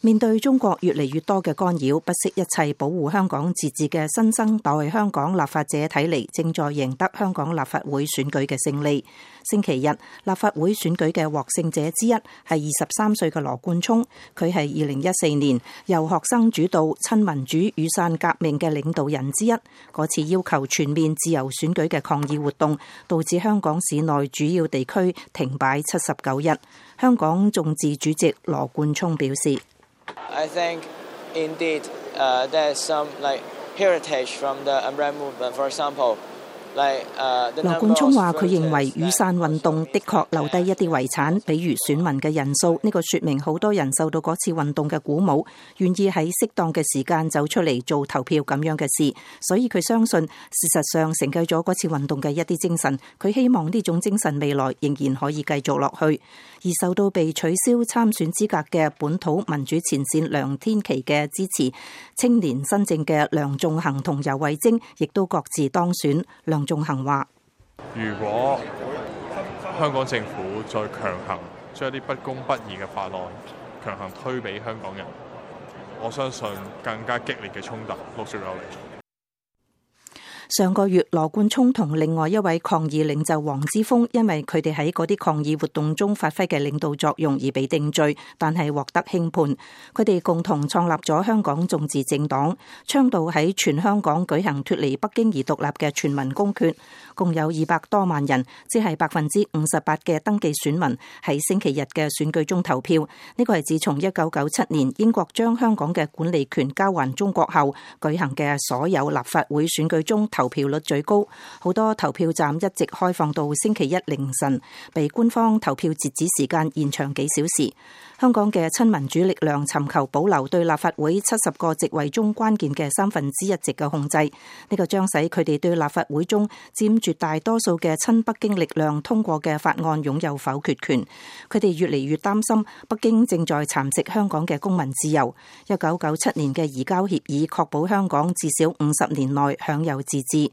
面对中国越嚟越多嘅干扰，不惜一切保护香港自治嘅新生代香港立法者睇嚟，正在赢得香港立法会选举嘅胜利。星期日，立法会选举嘅获胜者之一系二十三岁嘅罗冠聪，佢系二零一四年由学生主导亲民主雨伞革命嘅领导人之一。嗰次要求全面自由选举嘅抗议活动，导致香港市内主要地区停摆七十九日。香港众志主席罗冠聪表示。I think indeed uh, there's some like heritage from the umbrella movement. For example, 罗冠聪话：佢认为雨伞运动的确留低一啲遗产，比如选民嘅人数呢个，说明好多人受到嗰次运动嘅鼓舞，愿意喺适当嘅时间走出嚟做投票咁样嘅事。所以佢相信，事实上承就咗嗰次运动嘅一啲精神。佢希望呢种精神未来仍然可以继续落去。而受到被取消参选资格嘅本土民主前线梁天琪嘅支持，青年新政嘅梁仲恒同尤惠贞亦都各自当选。梁仲恒话：，如果香港政府再强行将一啲不公不义嘅法案强行推俾香港人，我相信更加激烈嘅冲突陆续有嚟。上個月，羅冠聰同另外一位抗議領袖黃之峰，因為佢哋喺嗰啲抗議活動中發揮嘅領導作用而被定罪，但系獲得轻判。佢哋共同創立咗香港眾志政黨，倡導喺全香港舉行脱離北京而獨立嘅全民公决，共有二百多萬人，即係百分之五十八嘅登記選民喺星期日嘅選舉中投票。呢個係自從一九九七年英國將香港嘅管理權交還中國後舉行嘅所有立法會選舉中。投票率最高，好多投票站一直开放到星期一凌晨，被官方投票截止时间延长几小时。香港嘅亲民主力量寻求保留对立法会七十个席位中关键嘅三分之一席嘅控制，呢个将使佢哋对立法会中占绝大多数嘅亲北京力量通过嘅法案拥有否决权。佢哋越嚟越担心北京正在蚕食香港嘅公民自由。一九九七年嘅移交协议确保香港至少五十年内享有自字。